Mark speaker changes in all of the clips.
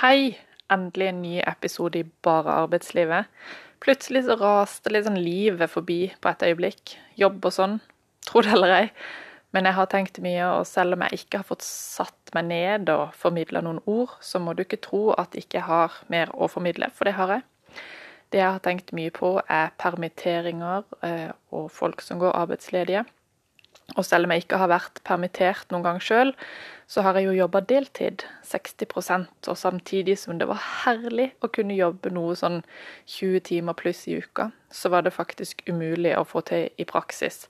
Speaker 1: Hei! Endelig en ny episode i Bare arbeidslivet. Plutselig så raste sånn livet forbi på et øyeblikk. Jobb og sånn. Tro det eller ei. Men jeg har tenkt mye, og selv om jeg ikke har fått satt meg ned og formidla noen ord, så må du ikke tro at jeg ikke har mer å formidle, for det har jeg. Det jeg har tenkt mye på, er permitteringer eh, og folk som går arbeidsledige. Og selv om jeg ikke har vært permittert noen gang sjøl, så har jeg jo jobba deltid, 60% og samtidig som det var herlig å kunne jobbe noe sånn 20 timer pluss i uka, så var det faktisk umulig å få til i praksis.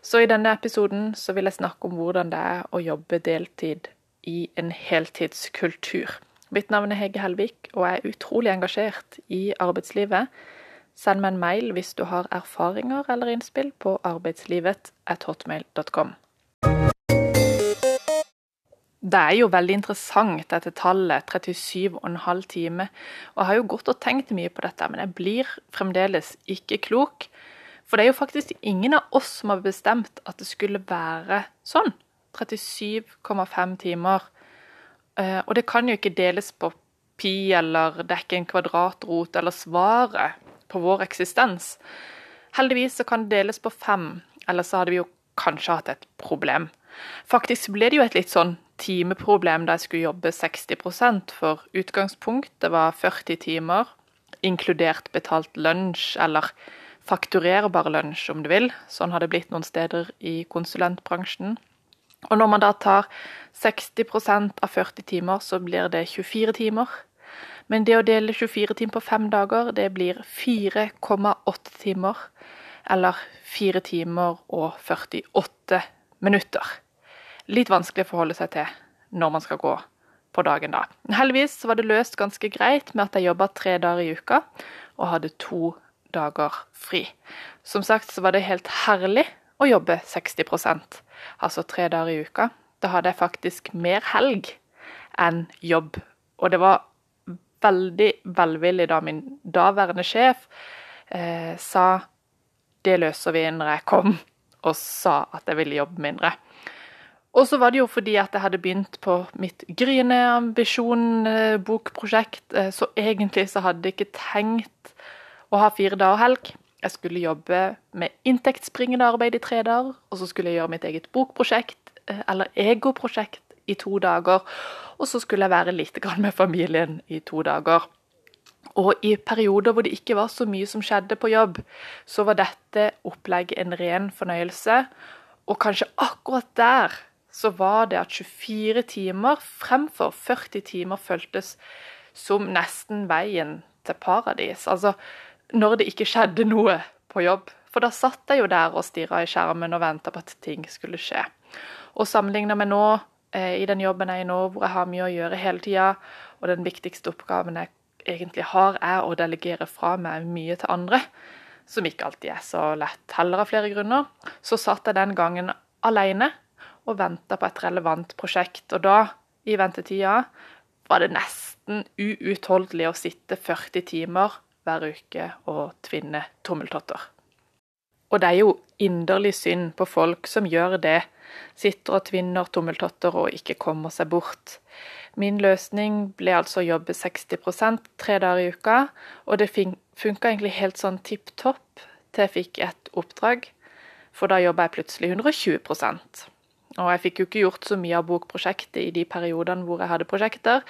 Speaker 1: Så i denne episoden så vil jeg snakke om hvordan det er å jobbe deltid i en heltidskultur. Mitt navn er Hege Helvik, og jeg er utrolig engasjert i arbeidslivet. Send meg en mail hvis du har erfaringer eller innspill på arbeidslivet.hotmail.com. Det er jo veldig interessant, dette tallet, 37,5 timer. Og jeg har jo gått og tenkt mye på dette, men jeg blir fremdeles ikke klok. For det er jo faktisk ingen av oss som har bestemt at det skulle være sånn. 37,5 timer. Eh, og det kan jo ikke deles på pi eller dekke en kvadratrot eller svaret på vår eksistens. Heldigvis så kan det deles på fem, ellers så hadde vi jo kanskje hatt et problem. Faktisk ble det jo et litt sånn timeproblem da jeg skulle jobbe 60% for utgangspunktet var 40 timer, inkludert betalt lunsj, eller fakturerbar lunsj, om du vil. Sånn har det blitt noen steder i konsulentbransjen. Og når man da tar 60% av 40 timer, så blir det 24 timer. Men det å dele 24 timer på fem dager, det blir 4,8 timer. Eller 4 timer og 48 minutter. Litt vanskelig å forholde seg til når man skal gå på dagen da. Heldigvis var det løst ganske greit med at jeg jobba tre dager i uka og hadde to dager fri. Som sagt så var det helt herlig å jobbe 60% altså tre dager i uka. Da hadde jeg faktisk mer helg enn jobb. Og det var veldig velvillig da min daværende sjef eh, sa det løser vi når jeg kom, og sa at jeg ville jobbe mindre. Og så var det jo fordi at jeg hadde begynt på mitt gryende ambisjon-bokprosjekt, eh, så egentlig så hadde jeg ikke tenkt å ha fire dager helg. Jeg skulle jobbe med inntektsbringende arbeid i tre dager, og så skulle jeg gjøre mitt eget bokprosjekt, eh, eller egoprosjekt, i to dager. Og så skulle jeg være litt med familien i to dager. Og i perioder hvor det ikke var så mye som skjedde på jobb, så var dette opplegget en ren fornøyelse. Og kanskje akkurat der så var det at 24 timer fremfor 40 timer føltes som nesten veien til paradis. Altså når det ikke skjedde noe på jobb. For da satt jeg jo der og stirra i skjermen og venta på at ting skulle skje. Og sammenligna med nå i den jobben jeg er i nå, hvor jeg har mye å gjøre hele tida, og den viktigste oppgaven jeg egentlig har, er å delegere fra meg mye til andre, som ikke alltid er så lett heller av flere grunner, så satt jeg den gangen alene og venta på et relevant prosjekt. Og da, i ventetida, var det nesten uutholdelig å sitte 40 timer hver uke og tvinne tommeltotter. Og det er jo inderlig synd på folk som gjør det, sitter og tvinner tommeltotter og ikke kommer seg bort. Min løsning ble altså å jobbe 60% tre dager i uka, og det funka egentlig helt sånn tipp topp til jeg fikk et oppdrag, for da jobba jeg plutselig 120% Og jeg fikk jo ikke gjort så mye av bokprosjektet i de periodene hvor jeg hadde prosjekter,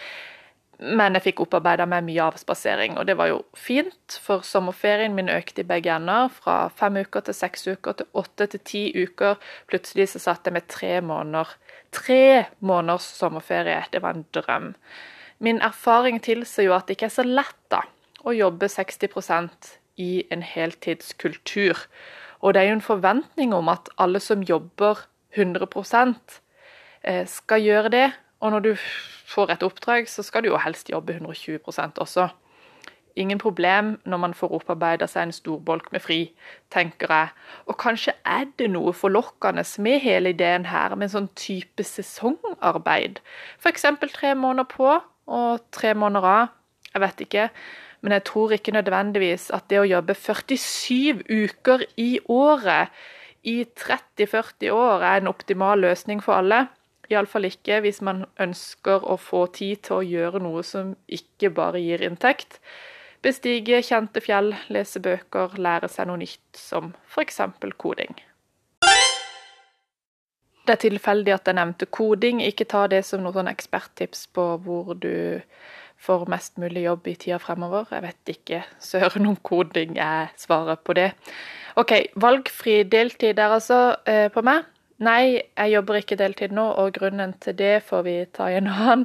Speaker 1: men jeg fikk opparbeida meg mye avspasering, og det var jo fint, for sommerferien min økte i begge ender. Fra fem uker til seks uker til åtte til ti uker. Plutselig så satt jeg med tre måneder. Tre måneders sommerferie. Det var en drøm. Min erfaring tilsier jo at det ikke er så lett da, å jobbe 60% i en heltidskultur. Og det er jo en forventning om at alle som jobber 100 eh, skal gjøre det. Og når du får et oppdrag, så skal du jo helst jobbe 120% også. Ingen problem når man får opparbeida seg en stor bolk med fri, tenker jeg. Og kanskje er det noe forlokkende med hele ideen her, med en sånn type sesongarbeid. F.eks. tre måneder på og tre måneder av. Jeg vet ikke. Men jeg tror ikke nødvendigvis at det å jobbe 47 uker i året i 30-40 år er en optimal løsning for alle. Iallfall ikke hvis man ønsker å få tid til å gjøre noe som ikke bare gir inntekt. Bestige kjente fjell, lese bøker, lære seg noe nytt, som f.eks. koding. Det er tilfeldig at jeg nevnte koding. Ikke ta det som noe sånn eksperttips på hvor du får mest mulig jobb i tida fremover. Jeg vet ikke søren om koding er svaret på det. OK, valgfri deltid er altså eh, på meg. Nei, jeg jobber ikke deltid nå, og grunnen til det får vi ta i en annen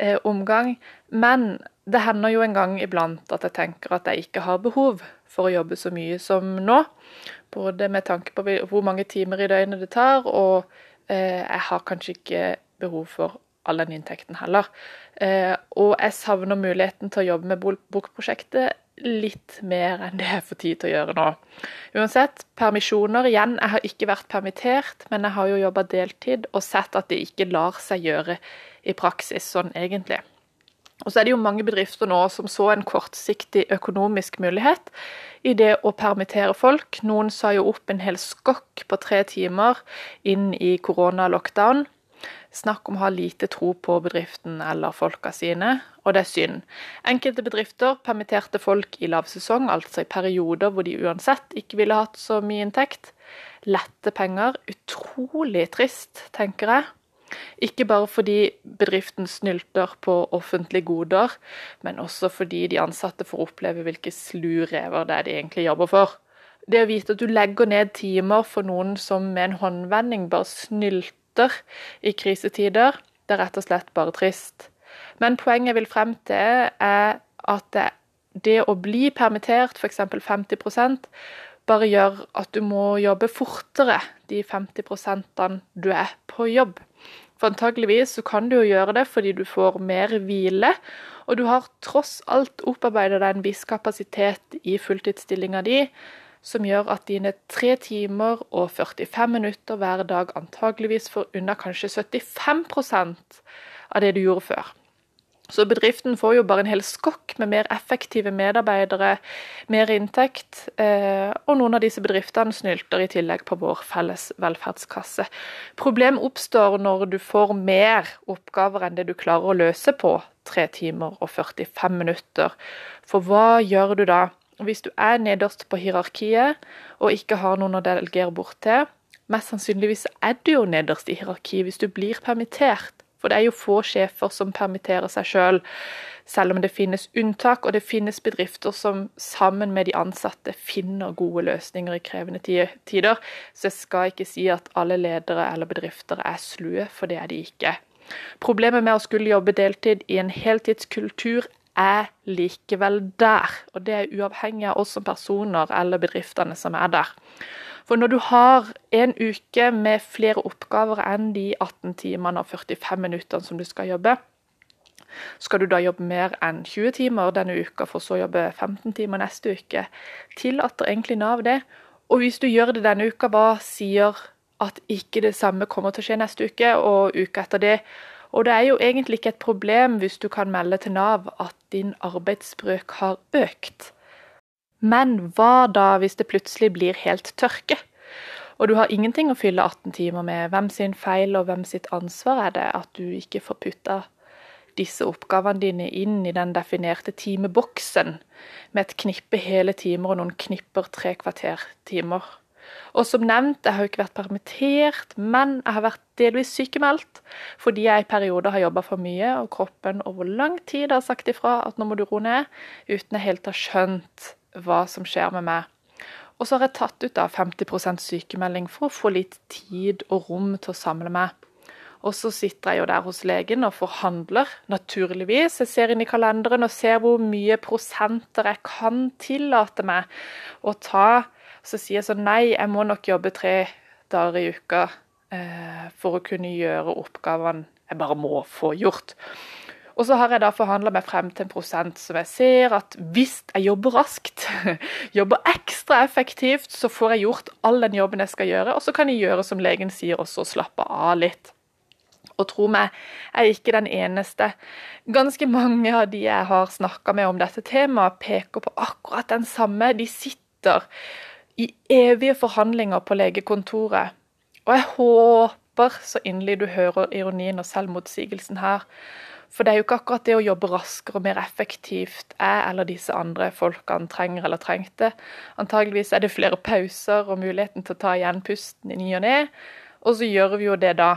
Speaker 1: eh, omgang. Men det hender jo en gang iblant at jeg tenker at jeg ikke har behov for å jobbe så mye som nå. Både med tanke på hvor mange timer i døgnet det tar, og eh, jeg har kanskje ikke behov for all den inntekten heller. Eh, og jeg savner muligheten til å jobbe med bokprosjektet litt mer enn det jeg får tid til å gjøre nå. Uansett, permisjoner igjen. Jeg har ikke vært permittert, men jeg har jo jobba deltid og sett at det ikke lar seg gjøre i praksis sånn egentlig. Og så er det jo mange bedrifter nå som så en kortsiktig økonomisk mulighet i det å permittere folk. Noen sa jo opp en hel skokk på tre timer inn i koronalockdown. Snakk om å ha lite tro på bedriften eller folka sine, og det er synd. Enkelte bedrifter permitterte folk i lavsesong, altså i perioder hvor de uansett ikke ville hatt så mye inntekt. Lette penger. Utrolig trist, tenker jeg. Ikke bare fordi bedriften snylter på offentlige goder, men også fordi de ansatte får oppleve hvilke slurever det er de egentlig jobber for. Det å vite at du legger ned timer for noen som med en håndvending bare snylter støtter i krisetider. Det er rett og slett bare trist. Men poenget jeg vil frem til, er at det, det å bli permittert, f.eks. 50% bare gjør at du må jobbe fortere de 50% du er på jobb. For antageligvis så kan du jo gjøre det fordi du får mer hvile, og du har tross alt opparbeidet deg en viss kapasitet i fulltidsstillinga di som gjør at dine 3 timer og 45 minutter hver dag antageligvis får unna kanskje 75% av det du gjorde før. Så bedriften får jo bare en hel skokk med mer effektive medarbeidere, mer inntekt, eh, og noen av disse bedriftene snylter i tillegg på vår felles velferdskasse. Problem oppstår når du får mer oppgaver enn det du klarer å løse på 3 timer og 45 minutter. For hva gjør du da? Hvis du er nederst på hierarkiet og ikke har noen å delegere bort til, mest sannsynligvis er du jo nederst i hierarkiet hvis du blir permittert. For det er jo få sjefer som permitterer seg sjøl, selv, selv om det finnes unntak. Og det finnes bedrifter som sammen med de ansatte finner gode løsninger i krevende tider. Så jeg skal ikke si at alle ledere eller bedrifter er slue, for det er de ikke. Problemet med å skulle jobbe deltid i en heltidskultur er likevel der. Og det er uavhengig av oss som personer eller bedriftene som er der. For når du har en uke med flere oppgaver enn de 18 timene og 45 minuttene som du skal jobbe, skal du da jobbe mer enn 20 timer denne uka, for så å jobbe 15 timer neste uke? Tillater egentlig Nav det? Og hvis du gjør det denne uka, hva sier at ikke det samme kommer til å skje neste uke og uka etter det? Og det er jo egentlig ikke et problem hvis du kan melde til Nav at din arbeidsbrøk har økt. Men hva da hvis det plutselig blir helt tørke? Og du har ingenting å fylle 18 timer med. Hvem sin feil og hvem sitt ansvar er det at du ikke får putta disse oppgavene dine inn i den definerte timeboksen med et knippe hele timer og noen knipper tre kvarter timer? Og som nevnt, jeg har jo ikke vært permittert, men jeg har vært delvis sykemeldt fordi jeg i perioder har jobba for mye, og kroppen over lang tid har sagt ifra at nå må du roe ned, uten jeg helt har skjønt hva som skjer med meg. Og så har jeg tatt ut da 50 sykemelding for å få litt tid og rom til å samle meg. Og så sitter jeg jo der hos legen og forhandler, naturligvis. Jeg ser inn i kalenderen og ser hvor mye prosenter jeg kan tillate meg å ta så sier jeg sånn Nei, jeg må nok jobbe tre dager i uka eh, for å kunne gjøre oppgavene jeg bare må få gjort. Og så har jeg da forhandla meg frem til en prosent som jeg ser at hvis jeg jobber raskt, jobber ekstra effektivt, så får jeg gjort all den jobben jeg skal gjøre, og så kan jeg gjøre som legen sier, også slappe av litt. Og tro meg, jeg er ikke den eneste. Ganske mange av de jeg har snakka med om dette temaet, peker på akkurat den samme. De sitter i evige forhandlinger på legekontoret. Og jeg håper så inderlig du hører ironien og selvmotsigelsen her. For det er jo ikke akkurat det å jobbe raskere og mer effektivt jeg eller disse andre folkene trenger eller trengte. Antageligvis er det flere pauser og muligheten til å ta igjen pusten i ny og ne, og så gjør vi jo det da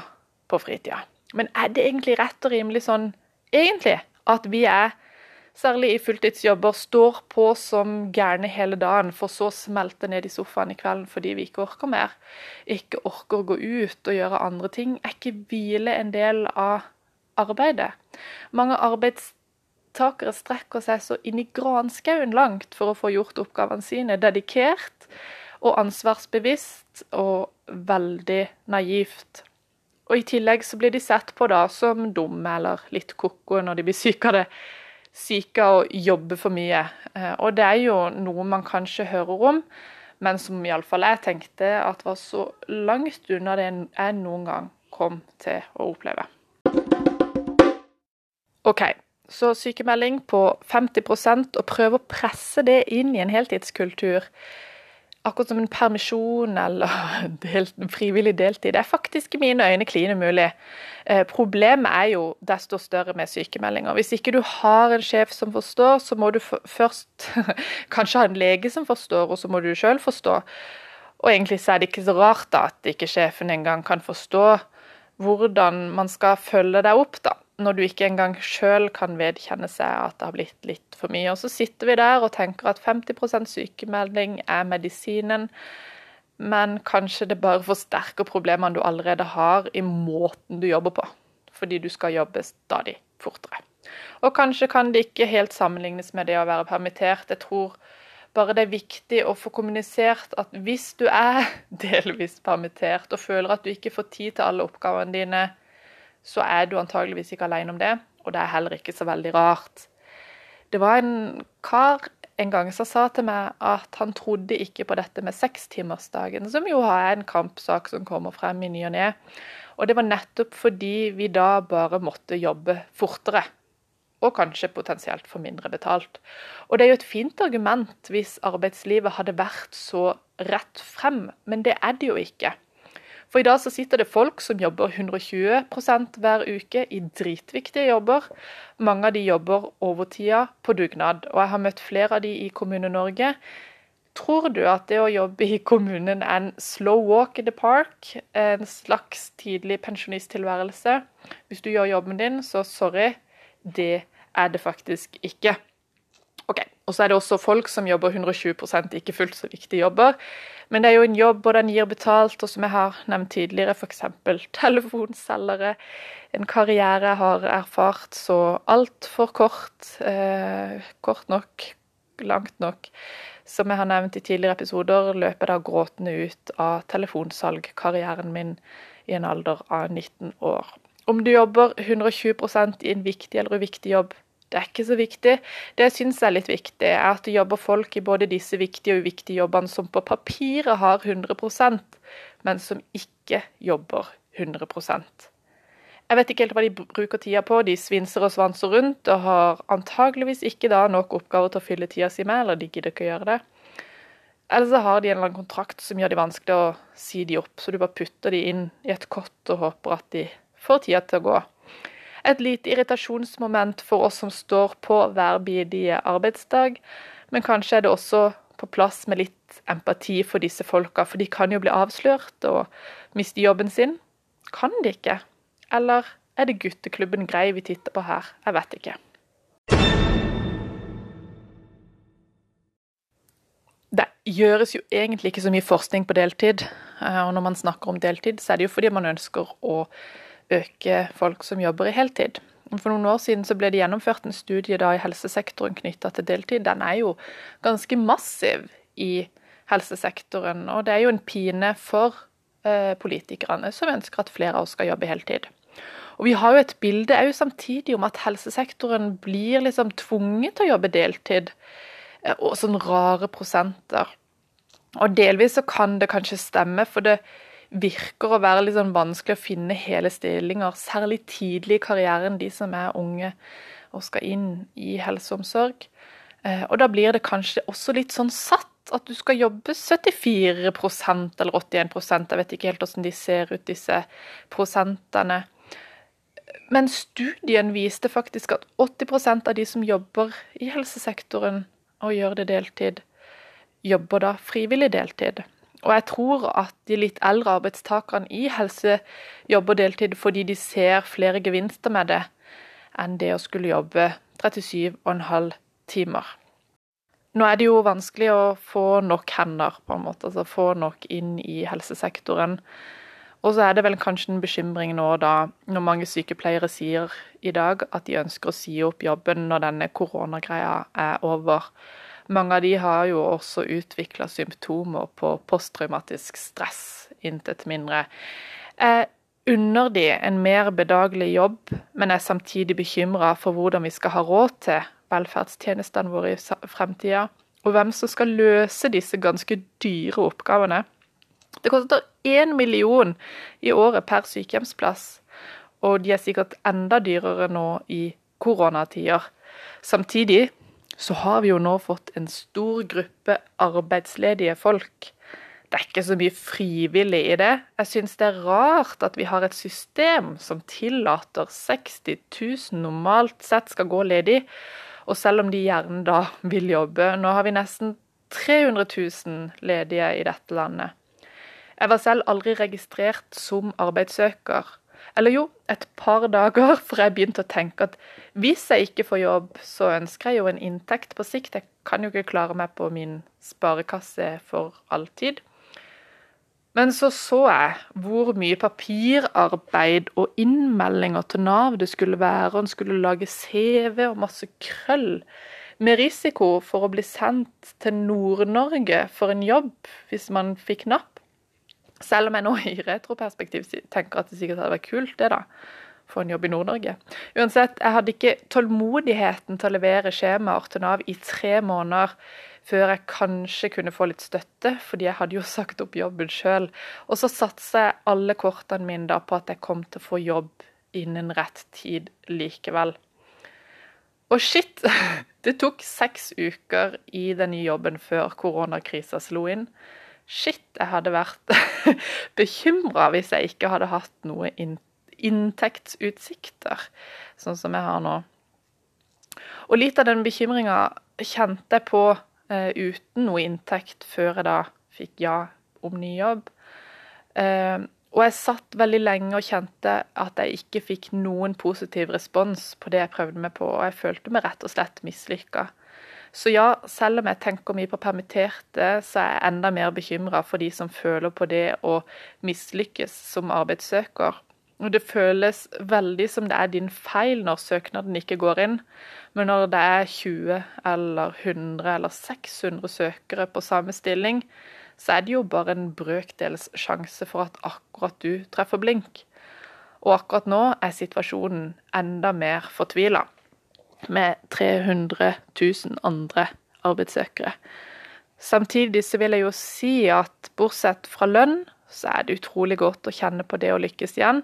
Speaker 1: på fritida. Men er det egentlig rett og rimelig sånn egentlig at vi er særlig i fulltidsjobber, står på som gærne hele dagen, for så å smelte ned i sofaen i kvelden fordi vi ikke orker mer. Ikke orker å gå ut og gjøre andre ting. Er ikke hvile en del av arbeidet? Mange arbeidstakere strekker seg så inn i granskauen langt for å få gjort oppgavene sine, dedikert og ansvarsbevisst og veldig naivt. Og I tillegg så blir de sett på da som dumme eller litt ko-ko når de blir syke av det syke og jobbe for mye. Eh, og det er jo noe man kanskje hører om, men som iallfall jeg tenkte at var så langt unna det jeg noen gang kom til å oppleve. OK, så sykemelding på 50 og prøve å presse det inn i en heltidskultur akkurat som en permisjon eller delt, frivillig deltid, det er faktisk i mine øyne klin umulig. Eh, problemet er jo desto større med sykemeldinger. Hvis ikke du har en sjef som forstår, så må du først kanskje ha en lege som forstår, og så må du sjøl forstå. Og egentlig så er det ikke så rart da at ikke sjefen engang kan forstå hvordan man skal følge deg opp, da når du ikke engang sjøl kan vedkjenne seg at det har blitt litt for mye. Og så sitter vi der og tenker at 50% sykemelding er medisinen, men kanskje det bare forsterker problemene du allerede har i måten du jobber på. Fordi du skal jobbe stadig fortere. Og kanskje kan det ikke helt sammenlignes med det å være permittert. Jeg tror bare det er viktig å få kommunisert at hvis du er delvis permittert og føler at du ikke får tid til alle oppgavene dine, så er du antageligvis ikke alene om det, og det er heller ikke så veldig rart. Det var en kar en gang som sa til meg at han trodde ikke på dette med sekstimersdagen, som jo er en kampsak som kommer frem i ny og ne. Og det var nettopp fordi vi da bare måtte jobbe fortere. Og kanskje potensielt få mindre betalt. Og det er jo et fint argument hvis arbeidslivet hadde vært så rett frem, men det er det jo ikke. For i dag så sitter det folk som jobber 120% hver uke i dritviktige jobber. Mange av de jobber overtida på dugnad, og jeg har møtt flere av de i Kommune-Norge. Tror du at det å jobbe i kommunen er en slow walk in the park, en slags tidlig pensjonisttilværelse? Hvis du gjør jobben din, så sorry, det er det faktisk ikke. Ok, Og så er det også folk som jobber 120% ikke fullt så viktige jobber. Men det er jo en jobb, og den gir betalt, og som jeg har nevnt tidligere, f.eks. telefonselgere. En karriere jeg har erfart så altfor kort, eh, kort nok, langt nok. Som jeg har nevnt i tidligere episoder, løper jeg da gråtende ut av telefonsalgkarrieren min i en alder av 19 år. Om du jobber 120% i en viktig eller uviktig jobb, det er ikke så viktig. Det jeg syns er litt viktig, er at det jobber folk i både disse viktige og uviktige jobbene som på papiret har 100% men som ikke jobber 100% Jeg vet ikke helt hva de bruker tida på. De svinser og svanser rundt og har antageligvis ikke da nok oppgaver til å fylle tida si med, eller de gidder ikke å gjøre det. Eller så har de en eller annen kontrakt som gjør det vanskelig å si de opp, så du bare putter de inn i et kott og håper at de får tida til å gå et lite irritasjonsmoment for oss som står på hver bidige arbeidsdag. Men kanskje er det også på plass med litt empati for disse folka, for de kan jo bli avslørt og miste jobben sin. Kan de ikke? Eller er det gutteklubben Grei vi titter på her? Jeg vet ikke. Det gjøres jo egentlig ikke så mye forskning på deltid. Eh, og når man snakker om deltid, så er det jo fordi man ønsker å øke folk som jobber i heltid. For noen år siden så ble det gjennomført en studie da i helsesektoren knytta til deltid. Den er jo ganske massiv i helsesektoren, og det er jo en pine for eh, politikerne som ønsker at flere av oss skal jobbe heltid. Og Vi har jo et bilde òg samtidig om at helsesektoren blir liksom tvunget til å jobbe deltid, eh, og sånn rare prosenter. Og delvis så kan det kanskje stemme, for det virker å være litt sånn vanskelig å finne hele stillinger, særlig tidlig i karrieren, de som er unge og skal inn i helse og omsorg. Eh, og da blir det kanskje også litt sånn satt at du skal jobbe 74% eller 81 jeg vet ikke helt hvordan de ser ut, disse prosentene. Men studien viste faktisk at 80% av de som jobber i helsesektoren og gjør det deltid, jobber da frivillig deltid. Og jeg tror at de litt eldre arbeidstakerne i helse jobber deltid fordi de ser flere gevinster med det enn det å skulle jobbe 37,5 timer. Nå er det jo vanskelig å få nok hender, på en måte, altså få nok inn i helsesektoren. Og så er det vel kanskje en bekymring nå da, når mange sykepleiere sier i dag at de ønsker å si opp jobben når denne koronagreia er over. Mange av de har jo også utvikla symptomer på posttraumatisk stress, intet mindre. Jeg unner de en mer bedagelig jobb, men er samtidig bekymra for hvordan vi skal ha råd til velferdstjenestene våre i fremtida, og hvem som skal løse disse ganske dyre oppgavene. Det koster én million i året per sykehjemsplass, og de er sikkert enda dyrere nå i koronatider. Samtidig så har vi jo nå fått en stor gruppe arbeidsledige folk. Det er ikke så mye frivillig i det. Jeg syns det er rart at vi har et system som tillater 60 000 normalt sett skal gå ledig, og selv om de gjerne da vil jobbe Nå har vi nesten 300 000 ledige i dette landet. Jeg var selv aldri registrert som arbeidssøker. Eller jo, et par dager for jeg begynte å tenke at hvis jeg ikke får jobb, så ønsker jeg jo en inntekt på sikt. Jeg kan jo ikke klare meg på min sparekasse for alltid. Men så så jeg hvor mye papirarbeid og innmeldinger til Nav det skulle være. Og en skulle lage CV og masse krøll. Med risiko for å bli sendt til Nord-Norge for en jobb hvis man fikk napp. Selv om jeg nå i retroperspektiv tenker at det sikkert hadde vært kult, det da. Få en jobb i Nord-Norge. Uansett, jeg hadde ikke tålmodigheten til å levere skjemaer til Nav i tre måneder før jeg kanskje kunne få litt støtte, fordi jeg hadde jo sagt opp jobben sjøl. Og så satsa jeg alle kortene mine da på at jeg kom til å få jobb innen rett tid likevel. Og shit! Det tok seks uker i den nye jobben før koronakrisa slo inn. Shit, jeg hadde vært bekymra hvis jeg ikke hadde hatt noe inntektsutsikter, sånn som jeg har nå. Og litt av den bekymringa kjente jeg på eh, uten noe inntekt før jeg da fikk ja om ny jobb. Eh, og jeg satt veldig lenge og kjente at jeg ikke fikk noen positiv respons på det jeg prøvde meg på, og jeg følte meg rett og slett mislykka. Så ja, selv om jeg tenker mye på permitterte, så er jeg enda mer bekymra for de som føler på det å mislykkes som arbeidssøker. Og det føles veldig som det er din feil når søknaden ikke går inn. Men når det er 20 eller 100 eller 600 søkere på samme stilling, så er det jo bare en brøkdels sjanse for at akkurat du treffer blink. Og akkurat nå er situasjonen enda mer fortvila med 300 000 andre arbeidssøkere. Samtidig så vil jeg jo si at bortsett fra lønn, så er det utrolig godt å kjenne på det å lykkes igjen.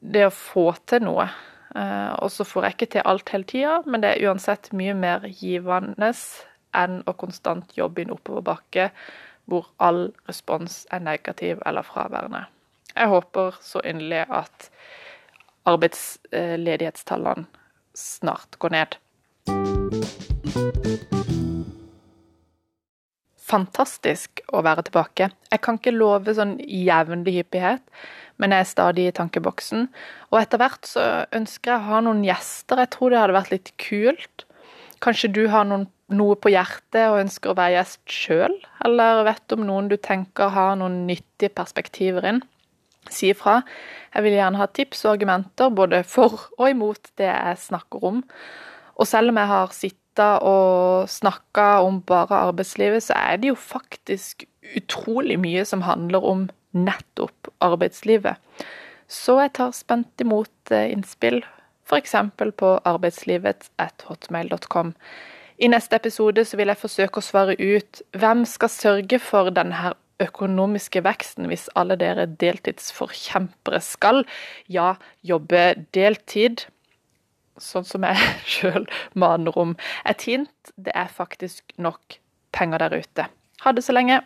Speaker 1: Det å få til noe. Eh, og så får jeg ikke til alt hele tida, men det er uansett mye mer givende enn å konstant jobbe i en oppoverbakke hvor all respons er negativ eller fraværende. Jeg håper så inderlig at arbeidsledighetstallene snart går ned. Fantastisk å være tilbake. Jeg kan ikke love sånn jevnlig hyppighet, men jeg er stadig i tankeboksen. Og etter hvert så ønsker jeg å ha noen gjester. Jeg tror det hadde vært litt kult. Kanskje du har noen, noe på hjertet og ønsker å være gjest sjøl? Eller vet om noen du tenker har noen nyttige perspektiver inn? Si ifra. Jeg vil gjerne ha tips og argumenter både for og imot det jeg snakker om. Og selv om jeg har sittet og snakka om bare arbeidslivet, så er det jo faktisk utrolig mye som handler om nettopp arbeidslivet. Så jeg tar spent imot eh, innspill, f.eks. på arbeidslivet.hotmail.com. I neste episode så vil jeg forsøke å svare ut hvem skal sørge for denne økonomiske veksten hvis alle dere deltidsforkjempere skal, ja, jobbe deltid. Sånn som jeg sjøl maner om. Et hint det er faktisk nok penger der ute. Ha det så lenge.